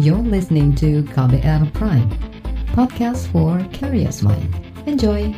You're listening to KBR Prime, podcast for curious mind. Enjoy!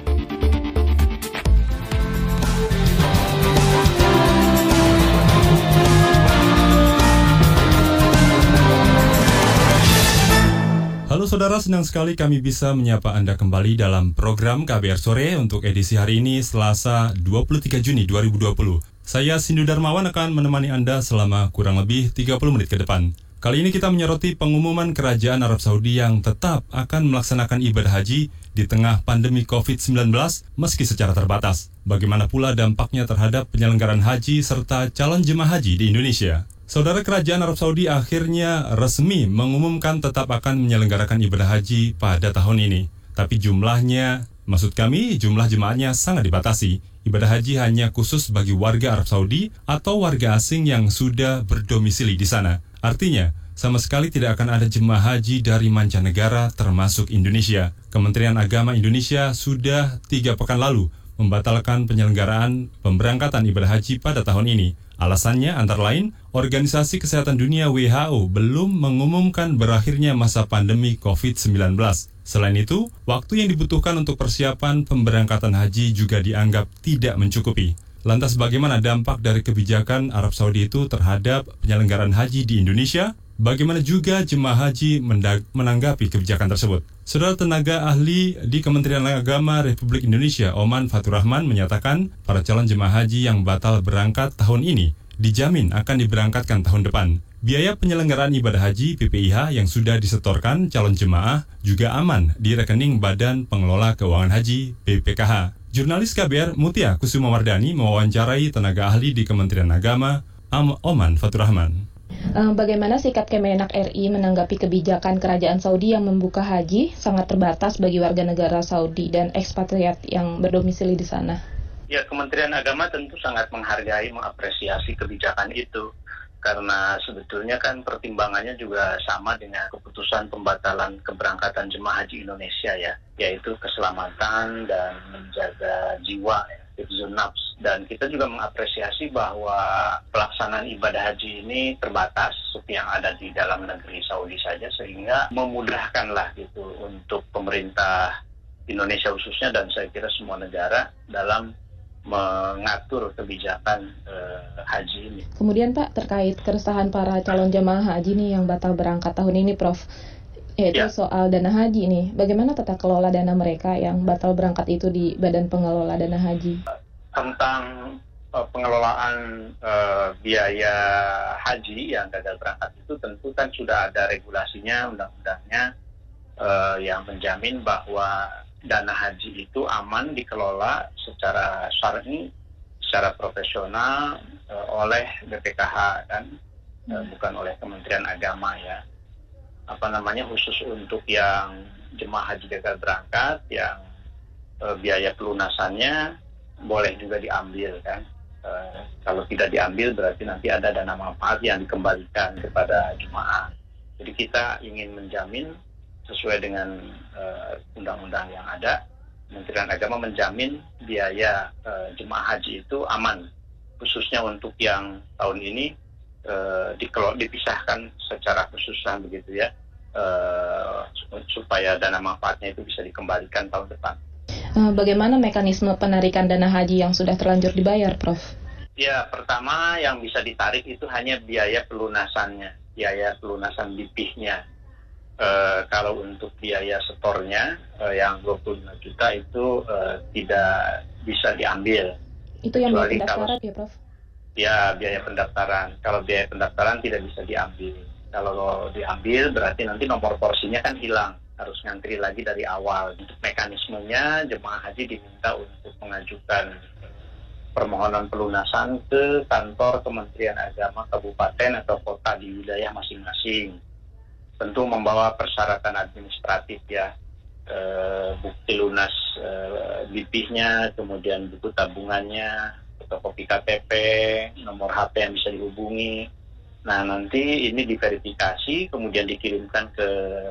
Halo saudara, senang sekali kami bisa menyapa Anda kembali dalam program KBR Sore untuk edisi hari ini Selasa 23 Juni 2020. Saya Sindu Darmawan akan menemani Anda selama kurang lebih 30 menit ke depan. Kali ini kita menyoroti pengumuman Kerajaan Arab Saudi yang tetap akan melaksanakan ibadah haji di tengah pandemi COVID-19 meski secara terbatas. Bagaimana pula dampaknya terhadap penyelenggaraan haji serta calon jemaah haji di Indonesia? Saudara Kerajaan Arab Saudi akhirnya resmi mengumumkan tetap akan menyelenggarakan ibadah haji pada tahun ini. Tapi jumlahnya, maksud kami jumlah jemaahnya sangat dibatasi. Ibadah haji hanya khusus bagi warga Arab Saudi atau warga asing yang sudah berdomisili di sana. Artinya, sama sekali tidak akan ada jemaah haji dari mancanegara termasuk Indonesia. Kementerian Agama Indonesia sudah tiga pekan lalu membatalkan penyelenggaraan pemberangkatan ibadah haji pada tahun ini. Alasannya antara lain, Organisasi Kesehatan Dunia WHO belum mengumumkan berakhirnya masa pandemi COVID-19. Selain itu, waktu yang dibutuhkan untuk persiapan pemberangkatan haji juga dianggap tidak mencukupi. Lantas bagaimana dampak dari kebijakan Arab Saudi itu terhadap penyelenggaraan haji di Indonesia? Bagaimana juga jemaah haji menanggapi kebijakan tersebut? Saudara tenaga ahli di Kementerian Agama Republik Indonesia, Oman Fatur Rahman, menyatakan para calon jemaah haji yang batal berangkat tahun ini dijamin akan diberangkatkan tahun depan. Biaya penyelenggaraan ibadah haji PPIH yang sudah disetorkan calon jemaah juga aman di rekening Badan Pengelola Keuangan Haji BPKH. Jurnalis KBR Mutia Kusuma Wardani mewawancarai tenaga ahli di Kementerian Agama, Am Oman Fatur Rahman. Eh, bagaimana sikap Kemenak RI menanggapi kebijakan kerajaan Saudi yang membuka haji sangat terbatas bagi warga negara Saudi dan ekspatriat yang berdomisili di sana? Ya, Kementerian Agama tentu sangat menghargai, mengapresiasi kebijakan itu. Karena sebetulnya kan pertimbangannya juga sama dengan keputusan pembatalan keberangkatan jemaah haji Indonesia ya, yaitu keselamatan dan menjaga jiwa ya nafs. Dan kita juga mengapresiasi bahwa pelaksanaan ibadah haji ini terbatas yang ada di dalam negeri Saudi saja sehingga memudahkanlah gitu untuk pemerintah Indonesia khususnya dan saya kira semua negara dalam mengatur kebijakan uh, haji ini. Kemudian Pak terkait keresahan para calon jemaah haji nih yang batal berangkat tahun ini Prof yaitu ya. soal dana haji nih. Bagaimana tata kelola dana mereka yang batal berangkat itu di Badan Pengelola Dana Haji? Tentang uh, pengelolaan uh, biaya haji yang gagal berangkat itu tentu kan sudah ada regulasinya, undang-undangnya uh, yang menjamin bahwa dana haji itu aman dikelola secara syar'i, secara profesional uh, oleh BPKH dan uh, hmm. bukan oleh Kementerian Agama ya. Apa namanya khusus untuk yang jemaah haji gagal berangkat yang e, biaya pelunasannya boleh juga diambil kan. E, kalau tidak diambil berarti nanti ada dana manfaat yang dikembalikan kepada jemaah. Jadi kita ingin menjamin sesuai dengan undang-undang yang ada Kementerian Agama menjamin biaya e, jemaah haji itu aman khususnya untuk yang tahun ini uh, dipisahkan secara khususan begitu ya uh, supaya dana manfaatnya itu bisa dikembalikan tahun depan. Uh, bagaimana mekanisme penarikan dana haji yang sudah terlanjur dibayar, Prof? Ya, pertama yang bisa ditarik itu hanya biaya pelunasannya, biaya pelunasan BP-nya. Uh, kalau untuk biaya setornya uh, yang 25 juta itu uh, tidak bisa diambil. Itu yang biaya pendaftaran kalau, ya, Prof? Ya, biaya pendaftaran. Kalau biaya pendaftaran tidak bisa diambil kalau diambil berarti nanti nomor porsinya kan hilang harus ngantri lagi dari awal untuk mekanismenya jemaah haji diminta untuk mengajukan permohonan pelunasan ke kantor Kementerian Agama kabupaten atau kota di wilayah masing-masing tentu membawa persyaratan administratif ya e, bukti lunas e, kemudian buku tabungannya fotokopi KTP nomor HP yang bisa dihubungi Nah, nanti ini diverifikasi, kemudian dikirimkan ke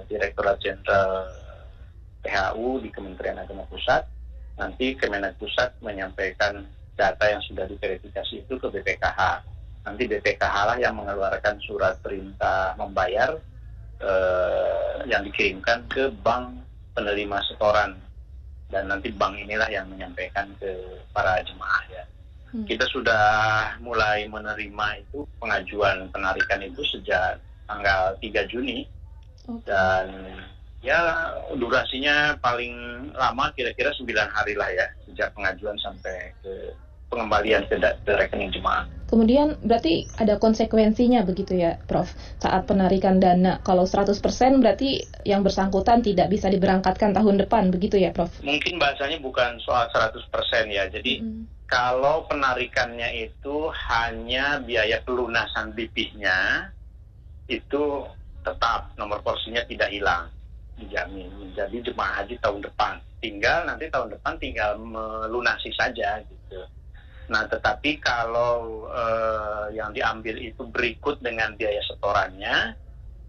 Direktorat Jenderal PHU di Kementerian Agama Pusat. Nanti Kemenak Pusat menyampaikan data yang sudah diverifikasi itu ke BPKH. Nanti BPKH lah yang mengeluarkan surat perintah membayar uh, yang dikirimkan ke bank penerima setoran dan nanti bank inilah yang menyampaikan ke para jemaah ya. Hmm. Kita sudah mulai menerima itu pengajuan penarikan itu sejak tanggal 3 Juni okay. dan ya durasinya paling lama kira-kira 9 hari lah ya sejak pengajuan sampai ke pengembalian ke, ke rekening jemaah. Kemudian berarti ada konsekuensinya begitu ya, Prof. Saat penarikan dana, kalau 100% berarti yang bersangkutan tidak bisa diberangkatkan tahun depan, begitu ya, Prof? Mungkin bahasanya bukan soal 100% ya. Jadi hmm. kalau penarikannya itu hanya biaya pelunasan BP-nya, itu tetap nomor porsinya tidak hilang, dijamin menjadi jemaah haji tahun depan. Tinggal nanti tahun depan tinggal melunasi saja gitu. Nah, tetapi kalau uh, yang diambil itu berikut dengan biaya setorannya,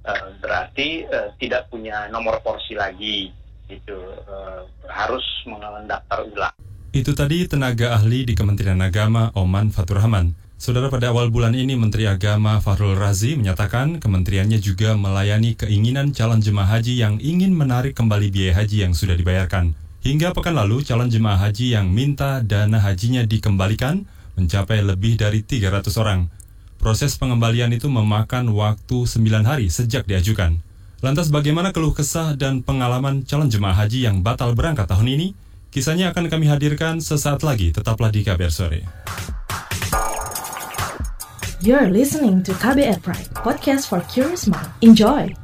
uh, berarti uh, tidak punya nomor porsi lagi, itu uh, harus mendaftar ulang. Itu tadi tenaga ahli di Kementerian Agama Oman Fatur Rahman. Saudara pada awal bulan ini Menteri Agama Fahrul Razi menyatakan kementeriannya juga melayani keinginan calon jemaah haji yang ingin menarik kembali biaya haji yang sudah dibayarkan. Hingga pekan lalu, calon jemaah haji yang minta dana hajinya dikembalikan mencapai lebih dari 300 orang. Proses pengembalian itu memakan waktu 9 hari sejak diajukan. Lantas bagaimana keluh kesah dan pengalaman calon jemaah haji yang batal berangkat tahun ini? Kisahnya akan kami hadirkan sesaat lagi, tetaplah di KBR Sore. You're listening to KBR Pride, podcast for curious mind. Enjoy!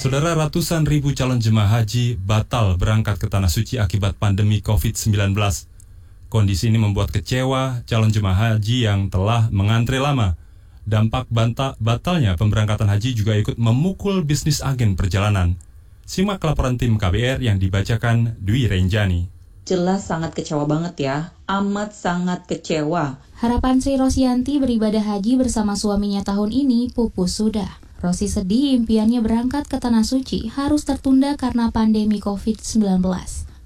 Saudara ratusan ribu calon jemaah haji batal berangkat ke Tanah Suci akibat pandemi COVID-19. Kondisi ini membuat kecewa calon jemaah haji yang telah mengantre lama. Dampak banta, batalnya pemberangkatan haji juga ikut memukul bisnis agen perjalanan. Simak laporan tim KBR yang dibacakan Dwi Renjani. Jelas sangat kecewa banget ya, amat sangat kecewa. Harapan Sri Rosianti beribadah haji bersama suaminya tahun ini pupus sudah. Rosi sedih impiannya berangkat ke Tanah Suci harus tertunda karena pandemi COVID-19.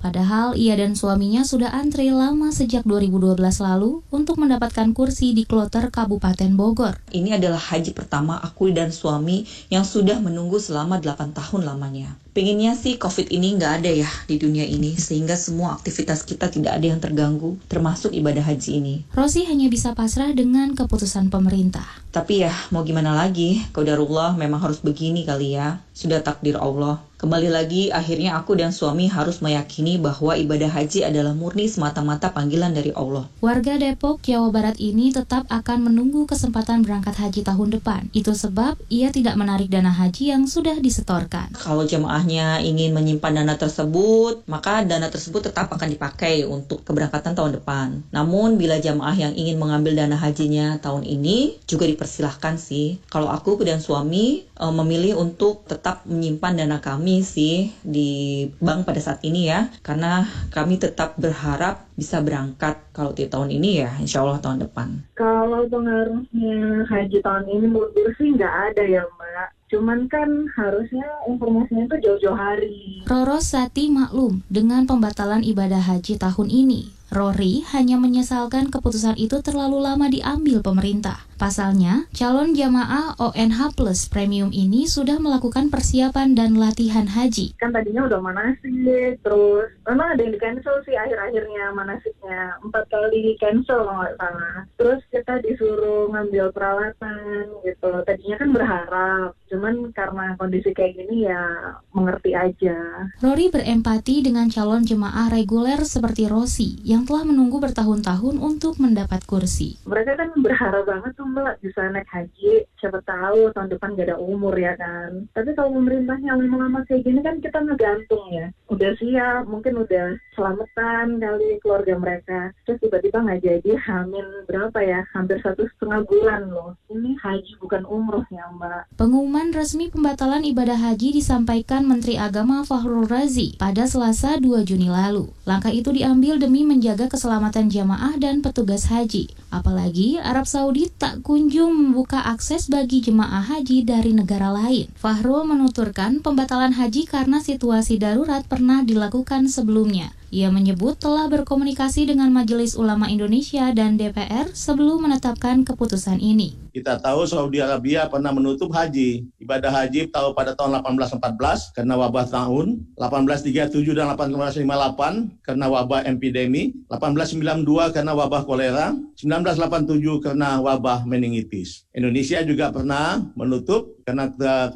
Padahal ia dan suaminya sudah antre lama sejak 2012 lalu untuk mendapatkan kursi di kloter Kabupaten Bogor. Ini adalah haji pertama aku dan suami yang sudah menunggu selama 8 tahun lamanya. Pengennya sih COVID ini nggak ada ya di dunia ini, sehingga semua aktivitas kita tidak ada yang terganggu, termasuk ibadah haji ini. Rosi hanya bisa pasrah dengan keputusan pemerintah. Tapi ya, mau gimana lagi, Kaudarullah memang harus begini kali ya, sudah takdir Allah. Kembali lagi, akhirnya aku dan suami harus meyakini bahwa ibadah haji adalah murni semata-mata panggilan dari Allah. Warga Depok, Jawa Barat ini tetap akan menunggu kesempatan berangkat haji tahun depan. Itu sebab ia tidak menarik dana haji yang sudah disetorkan. Kalau jemaahnya ingin menyimpan dana tersebut, maka dana tersebut tetap akan dipakai untuk keberangkatan tahun depan. Namun, bila jemaah yang ingin mengambil dana hajinya tahun ini, juga dipersilahkan sih. Kalau aku dan suami e, memilih untuk tetap menyimpan dana kami sih di bank pada saat ini ya karena kami tetap berharap bisa berangkat kalau di tahun ini ya insya Allah tahun depan. Kalau pengaruhnya haji tahun ini menurut sih nggak ada ya Mbak. Cuman kan harusnya informasinya itu jauh-jauh hari. Roro Sati maklum dengan pembatalan ibadah haji tahun ini. Rory hanya menyesalkan keputusan itu terlalu lama diambil pemerintah. Pasalnya, calon jamaah ONH Plus Premium ini sudah melakukan persiapan dan latihan haji. Kan tadinya udah manasik, terus memang ada yang di cancel sih akhir-akhirnya manasiknya. Empat kali cancel kalau nggak salah. Terus kita disuruh ngambil peralatan gitu. Tadinya kan berharap, cuman karena kondisi kayak gini ya mengerti aja. Rory berempati dengan calon jemaah reguler seperti Rosi yang telah menunggu bertahun-tahun untuk mendapat kursi. Mereka kan berharap banget tuh mbak bisa naik haji, siapa tahu tahun depan gak ada umur ya kan. Tapi kalau pemerintahnya lama-lama kayak gini kan kita ngegantung ya. Udah siap, mungkin udah selamatan kali keluarga mereka. Terus tiba-tiba nggak jadi hamil berapa ya, hampir satu setengah bulan loh. Ini haji bukan umroh ya mbak. Pengumuman resmi pembatalan ibadah haji disampaikan Menteri Agama Fahrul Razi pada Selasa 2 Juni lalu. Langkah itu diambil demi menjaga keselamatan jamaah dan petugas haji. Apalagi Arab Saudi tak kunjung membuka akses bagi jemaah haji dari negara lain. Fahrul menuturkan pembatalan haji karena situasi darurat pernah dilakukan sebelumnya. Ia menyebut telah berkomunikasi dengan Majelis Ulama Indonesia dan DPR sebelum menetapkan keputusan ini. Kita tahu Saudi Arabia pernah menutup haji. Ibadah haji tahu pada tahun 1814 karena wabah tahun, 1837 dan 1858 karena wabah epidemi, 1892 karena wabah kolera, 1987 karena wabah meningitis. Indonesia juga pernah menutup karena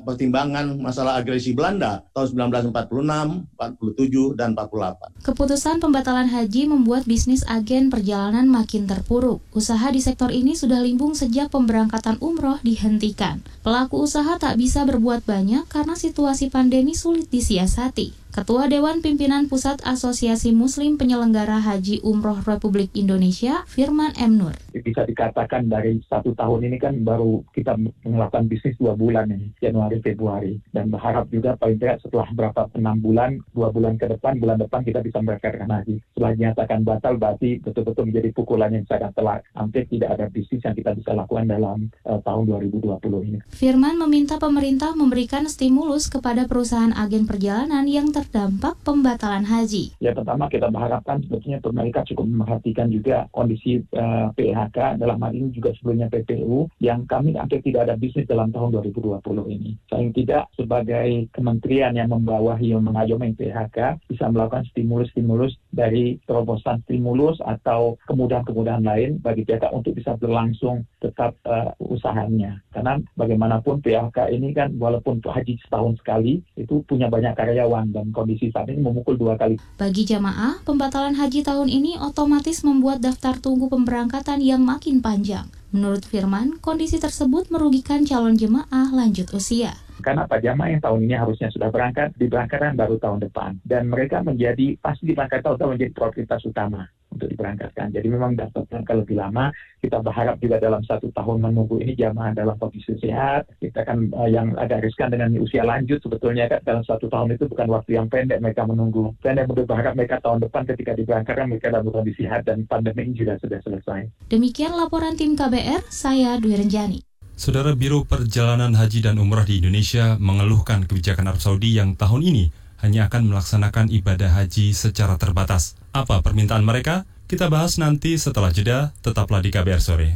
pertimbangan masalah agresi Belanda tahun 1946, 47, dan 48. Keputusan pembatalan haji membuat bisnis agen perjalanan makin terpuruk. Usaha di sektor ini sudah limbung sejak pemberangkatan umroh dihentikan. Pelaku usaha tak bisa berbuat banyak karena situasi pandemi sulit disiasati. Ketua Dewan Pimpinan Pusat Asosiasi Muslim Penyelenggara Haji Umroh Republik Indonesia, Firman M. Nur. Bisa dikatakan dari satu tahun ini kan baru kita melakukan bisnis dua bulan ini, Januari, Februari. Dan berharap juga paling tidak setelah berapa enam bulan, dua bulan ke depan, bulan depan kita bisa memberangkatkan haji. Setelah dinyatakan batal, berarti betul-betul menjadi pukulan yang sangat telak. Hampir tidak ada bisnis yang kita bisa lakukan dalam uh, tahun 2020 ini. Firman meminta pemerintah memberikan stimulus kepada perusahaan agen perjalanan yang ter dampak pembatalan haji? Ya pertama kita berharapkan sebetulnya pemerintah cukup memperhatikan juga kondisi uh, eh, PHK dalam hal ini juga sebelumnya PPU yang kami hampir tidak ada bisnis dalam tahun 2020 ini. Selain tidak sebagai kementerian yang membawahi yang mengayomi PHK bisa melakukan stimulus-stimulus dari terobosan stimulus atau kemudahan-kemudahan lain bagi PHK untuk bisa berlangsung tetap uh, usahanya. Karena bagaimanapun PHK ini kan walaupun haji setahun sekali itu punya banyak karyawan dan kondisi saat ini memukul dua kali. Bagi jamaah, pembatalan haji tahun ini otomatis membuat daftar tunggu pemberangkatan yang makin panjang. Menurut Firman, kondisi tersebut merugikan calon jemaah lanjut usia. Karena Pak Jamaah yang tahun ini harusnya sudah berangkat, diberangkatkan baru tahun depan. Dan mereka menjadi, pasti diberangkat tahun menjadi prioritas utama untuk diberangkatkan. Jadi memang daftarkan kalau lebih lama. Kita berharap juga dalam satu tahun menunggu ini jamaah dalam kondisi sehat. Kita kan uh, yang agak riskan dengan usia lanjut sebetulnya kan dalam satu tahun itu bukan waktu yang pendek mereka menunggu. Dan yang berharap mereka tahun depan ketika diberangkatkan mereka dalam kondisi sehat dan pandemi ini juga sudah selesai. Demikian laporan tim KBR, saya Dwi Renjani. Saudara Biro Perjalanan Haji dan Umrah di Indonesia mengeluhkan kebijakan Arab Saudi yang tahun ini hanya akan melaksanakan ibadah haji secara terbatas. Apa permintaan mereka? Kita bahas nanti setelah jeda, tetaplah di KBR Sore.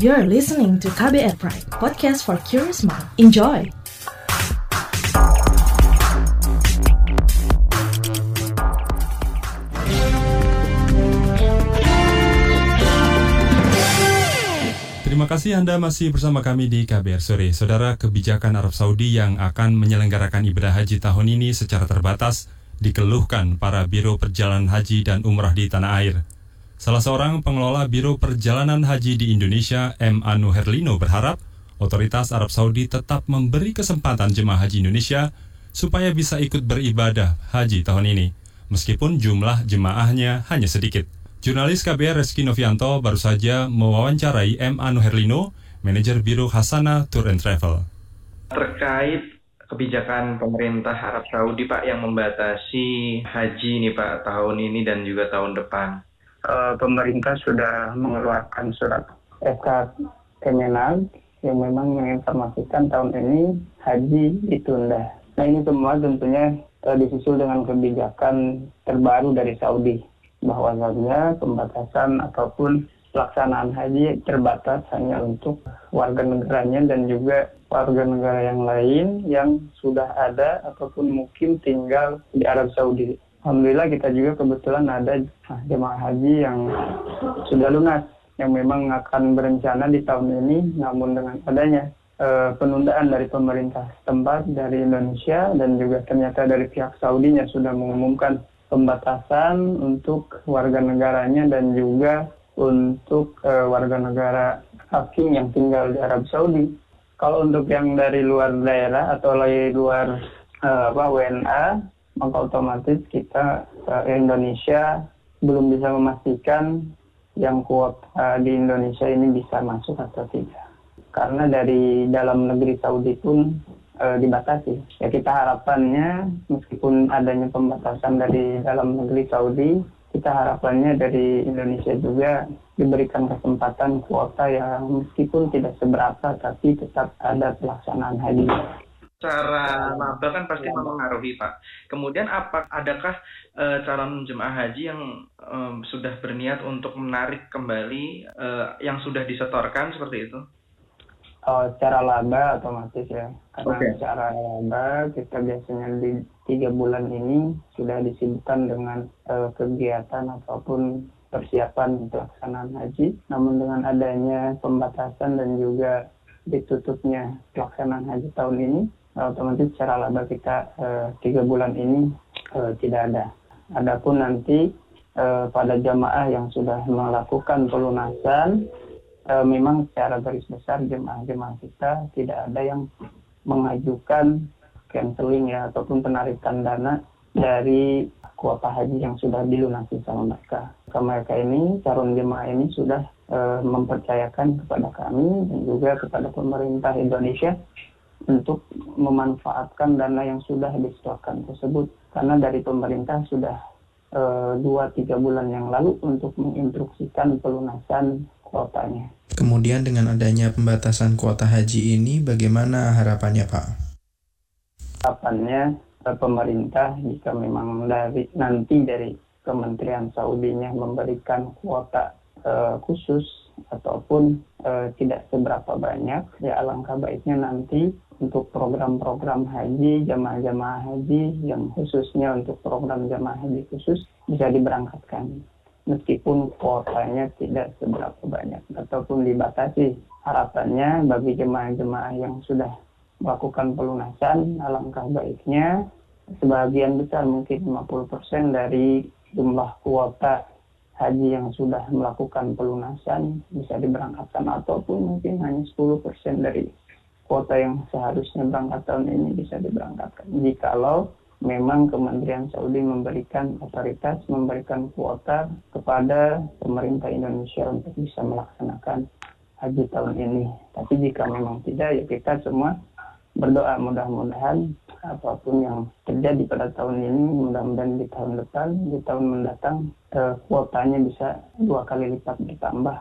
You're listening to KBR Pride, podcast for curious mind. Enjoy! Kasih Anda masih bersama kami di KBR Sore. Saudara, kebijakan Arab Saudi yang akan menyelenggarakan ibadah haji tahun ini secara terbatas dikeluhkan para biro perjalanan haji dan umrah di tanah air. Salah seorang pengelola biro perjalanan haji di Indonesia, M. Anu Herlino berharap otoritas Arab Saudi tetap memberi kesempatan jemaah haji Indonesia supaya bisa ikut beribadah haji tahun ini, meskipun jumlah jemaahnya hanya sedikit. Jurnalis KBR Reski Novianto baru saja mewawancarai M. Anu Herlino, manajer Biro Hasana Tour and Travel. Terkait kebijakan pemerintah Arab Saudi Pak yang membatasi haji nih Pak tahun ini dan juga tahun depan. Uh, pemerintah sudah mengeluarkan surat SK Kemenag yang memang menginformasikan tahun ini haji ditunda. Nah ini semua tentunya uh, disusul dengan kebijakan terbaru dari Saudi bahwasanya pembatasan ataupun pelaksanaan haji terbatas hanya untuk warga negaranya dan juga warga negara yang lain yang sudah ada ataupun mungkin tinggal di Arab Saudi. Alhamdulillah kita juga kebetulan ada jemaah haji yang sudah lunas yang memang akan berencana di tahun ini namun dengan adanya uh, penundaan dari pemerintah setempat dari Indonesia dan juga ternyata dari pihak Saudi yang sudah mengumumkan pembatasan untuk warga negaranya dan juga untuk uh, warga negara asing yang tinggal di Arab Saudi. Kalau untuk yang dari luar daerah atau dari luar uh, apa WNA, maka otomatis kita uh, Indonesia belum bisa memastikan yang kuota di Indonesia ini bisa masuk atau tidak. Karena dari dalam negeri Saudi pun e, dibatasi. Ya kita harapannya meskipun adanya pembatasan dari dalam negeri Saudi, kita harapannya dari Indonesia juga diberikan kesempatan kuota yang meskipun tidak seberapa tapi tetap ada pelaksanaan haji. Cara laba kan pasti mempengaruhi Pak. Kemudian apa adakah e, calon jemaah haji yang e, sudah berniat untuk menarik kembali e, yang sudah disetorkan seperti itu? Oh, cara laba otomatis ya. Karena okay. cara laba kita biasanya di tiga bulan ini sudah disibukkan dengan e, kegiatan ataupun persiapan pelaksanaan haji. Namun dengan adanya pembatasan dan juga ditutupnya pelaksanaan haji tahun ini, otomatis secara laba kita eh, tiga bulan ini eh, tidak ada. Adapun nanti eh, pada jamaah yang sudah melakukan pelunasan, eh, memang secara garis besar jemaah-jemaah kita tidak ada yang mengajukan canceling ya ataupun penarikan dana dari kuota haji yang sudah dilunasi sama mereka. Mereka ini, calon jemaah ini sudah e, mempercayakan kepada kami dan juga kepada pemerintah Indonesia untuk memanfaatkan dana yang sudah disetorkan tersebut. Karena dari pemerintah sudah e, dua tiga bulan yang lalu untuk menginstruksikan pelunasan kuotanya. Kemudian dengan adanya pembatasan kuota haji ini, bagaimana harapannya Pak? Harapannya pemerintah jika memang dari nanti dari Kementerian Saudinya memberikan kuota uh, khusus ataupun uh, tidak seberapa banyak ya alangkah baiknya nanti untuk program-program haji jamaah-jamaah haji yang khususnya untuk program jamaah haji khusus bisa diberangkatkan meskipun kuotanya tidak seberapa banyak ataupun dibatasi harapannya bagi jemaah-jemaah yang sudah melakukan pelunasan, alangkah baiknya sebagian besar mungkin 50% dari jumlah kuota haji yang sudah melakukan pelunasan bisa diberangkatkan ataupun mungkin hanya 10% dari kuota yang seharusnya berangkat tahun ini bisa diberangkatkan. Jikalau memang Kementerian Saudi memberikan otoritas, memberikan kuota kepada pemerintah Indonesia untuk bisa melaksanakan haji tahun ini. Tapi jika memang tidak, ya kita semua berdoa mudah-mudahan apa pun yang terjadi pada tahun ini mudah-mudahan di tahun depan di tahun mendatang eh, kuotanya bisa dua kali lipat bertambah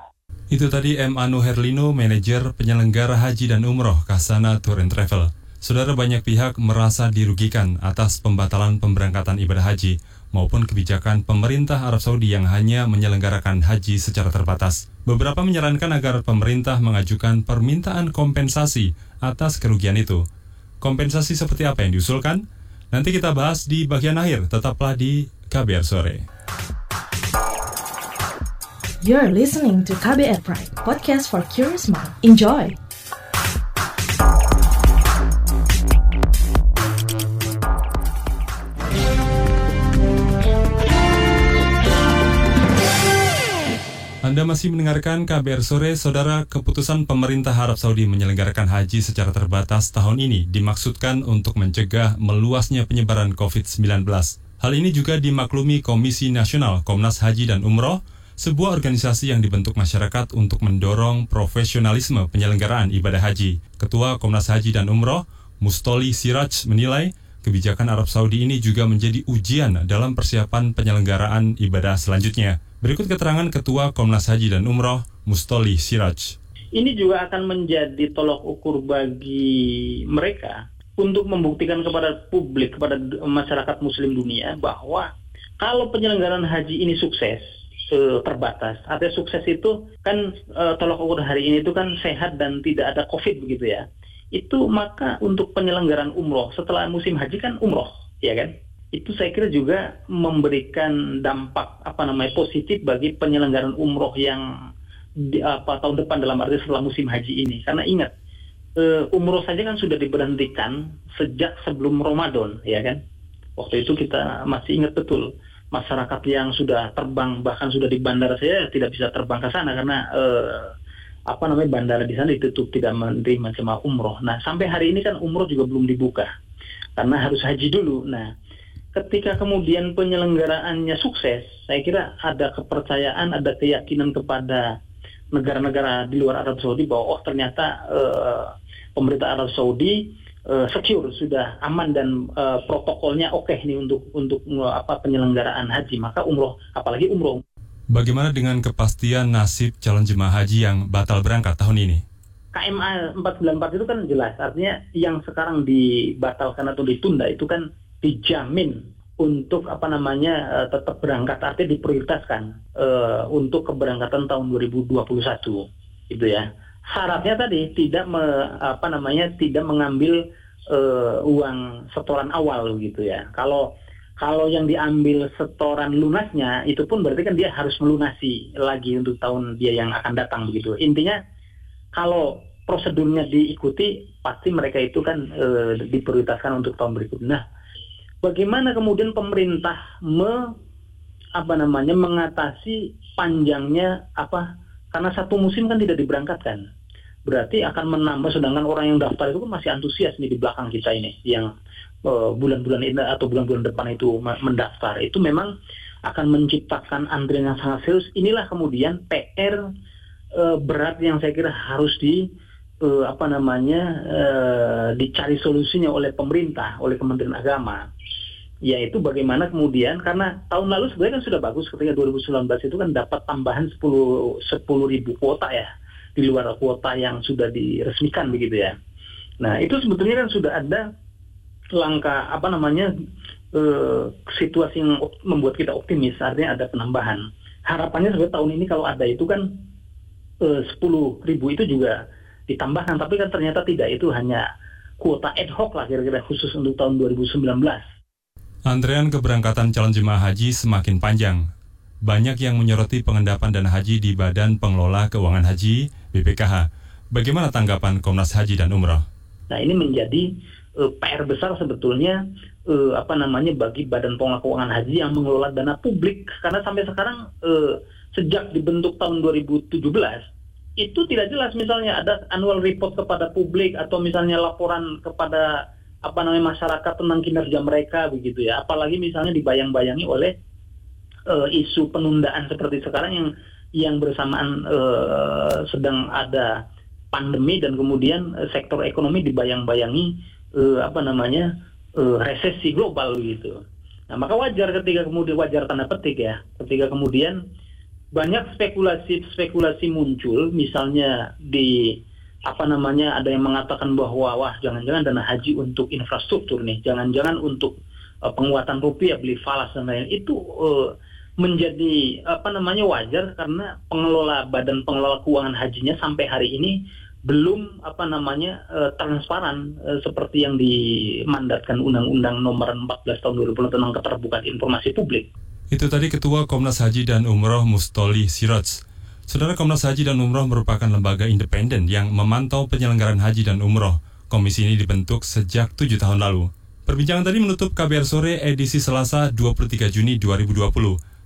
itu tadi M. Anu Herlino, manajer penyelenggara haji dan umroh Kasana Tour and Travel. Saudara banyak pihak merasa dirugikan atas pembatalan pemberangkatan ibadah haji maupun kebijakan pemerintah Arab Saudi yang hanya menyelenggarakan haji secara terbatas. Beberapa menyarankan agar pemerintah mengajukan permintaan kompensasi atas kerugian itu. Kompensasi seperti apa yang diusulkan? Nanti kita bahas di bagian akhir, tetaplah di KBR Sore. You're listening to KBR Pride, podcast for curious mind. Enjoy! Anda masih mendengarkan KBR Sore, Saudara, keputusan pemerintah Arab Saudi menyelenggarakan haji secara terbatas tahun ini dimaksudkan untuk mencegah meluasnya penyebaran COVID-19. Hal ini juga dimaklumi Komisi Nasional Komnas Haji dan Umroh, sebuah organisasi yang dibentuk masyarakat untuk mendorong profesionalisme penyelenggaraan ibadah haji. Ketua Komnas Haji dan Umroh, Mustoli Siraj menilai, kebijakan Arab Saudi ini juga menjadi ujian dalam persiapan penyelenggaraan ibadah selanjutnya. Berikut keterangan Ketua Komnas Haji dan Umroh, Mustoli Siraj. Ini juga akan menjadi tolok ukur bagi mereka untuk membuktikan kepada publik, kepada masyarakat muslim dunia bahwa kalau penyelenggaraan haji ini sukses, terbatas. Artinya sukses itu kan eh, tolok ukur hari ini itu kan sehat dan tidak ada COVID begitu ya. Itu maka untuk penyelenggaraan umroh setelah musim haji kan umroh, ya kan? Itu saya kira juga memberikan dampak apa namanya positif bagi penyelenggaraan umroh yang di, apa tahun depan dalam arti setelah musim haji ini karena ingat uh, umroh saja kan sudah diberhentikan sejak sebelum Ramadan ya kan waktu itu kita masih ingat betul masyarakat yang sudah terbang bahkan sudah di bandara saya tidak bisa terbang ke sana karena uh, apa namanya bandara di sana ditutup tidak menerima jemaah umroh. Nah sampai hari ini kan umroh juga belum dibuka karena harus haji dulu. Nah ketika kemudian penyelenggaraannya sukses, saya kira ada kepercayaan, ada keyakinan kepada negara-negara di luar Arab Saudi bahwa oh ternyata uh, pemerintah Arab Saudi uh, secure, sudah aman dan uh, protokolnya oke okay nih untuk untuk uh, apa penyelenggaraan haji, maka umroh apalagi umroh. Bagaimana dengan kepastian nasib calon jemaah haji yang batal berangkat tahun ini? KMA 494 itu kan jelas, artinya yang sekarang dibatalkan atau ditunda itu kan dijamin untuk apa namanya uh, tetap berangkat artinya diprioritaskan uh, untuk keberangkatan tahun 2021 gitu ya syaratnya tadi tidak me, apa namanya tidak mengambil uh, uang setoran awal gitu ya. Kalau kalau yang diambil setoran lunasnya itu pun berarti kan dia harus melunasi lagi untuk tahun dia yang akan datang begitu. Intinya kalau prosedurnya diikuti pasti mereka itu kan e, diprioritaskan untuk tahun berikutnya. Nah, bagaimana kemudian pemerintah me apa namanya mengatasi panjangnya apa karena satu musim kan tidak diberangkatkan. Berarti akan menambah sedangkan orang yang daftar itu kan masih antusias nih di belakang kita ini yang uh, bulan-bulan ini atau bulan-bulan depan itu mendaftar. Itu memang akan menciptakan antrian yang sangat serius. Inilah kemudian PR uh, eh, berat yang saya kira harus di uh, apa namanya uh, dicari solusinya oleh pemerintah oleh Kementerian Agama yaitu bagaimana kemudian karena tahun lalu sebenarnya kan sudah bagus ketika 2019 itu kan dapat tambahan 10 10 ribu kuota ya di luar kuota yang sudah diresmikan begitu ya. Nah itu sebetulnya kan sudah ada langkah apa namanya eh, situasi yang membuat kita optimis artinya ada penambahan. Harapannya sebenarnya tahun ini kalau ada itu kan eh, sepuluh ribu itu juga ditambahkan tapi kan ternyata tidak itu hanya kuota ad hoc lah kira-kira khusus untuk tahun 2019. Antrean keberangkatan calon jemaah haji semakin panjang banyak yang menyoroti pengendapan dana haji di Badan Pengelola Keuangan Haji BPKH. Bagaimana tanggapan Komnas Haji dan Umroh? Nah ini menjadi eh, PR besar sebetulnya uh, apa namanya bagi Badan Pengelola Keuangan Haji yang mengelola dana publik karena sampai sekarang uh, sejak dibentuk tahun 2017 itu tidak jelas misalnya ada annual report kepada publik atau misalnya laporan kepada apa namanya masyarakat tentang kinerja mereka begitu ya apalagi misalnya dibayang-bayangi oleh uh, isu penundaan seperti sekarang yang yang bersamaan uh, sedang ada pandemi dan kemudian uh, sektor ekonomi dibayang-bayangi uh, apa namanya uh, resesi global gitu. Nah maka wajar ketika kemudian wajar tanda petik ya ketika kemudian banyak spekulasi-spekulasi muncul misalnya di apa namanya ada yang mengatakan bahwa wah jangan-jangan dana haji untuk infrastruktur nih jangan-jangan untuk uh, penguatan rupiah beli falas dan lain itu uh, menjadi apa namanya wajar karena pengelola badan pengelola keuangan hajinya sampai hari ini belum apa namanya uh, transparan uh, seperti yang dimandatkan Undang-Undang Nomor 14 Tahun 2020 tentang keterbukaan informasi publik. Itu tadi Ketua Komnas Haji dan Umroh Mustoli Siraj. Saudara Komnas Haji dan Umroh merupakan lembaga independen yang memantau penyelenggaraan haji dan umroh. Komisi ini dibentuk sejak tujuh tahun lalu. Perbincangan tadi menutup KBR Sore edisi Selasa 23 Juni 2020.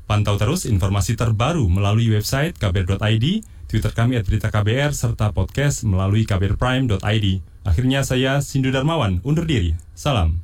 Pantau terus informasi terbaru melalui website kbr.id, Twitter kami at berita KBR, serta podcast melalui kbrprime.id. Akhirnya saya, Sindu Darmawan, undur diri. Salam.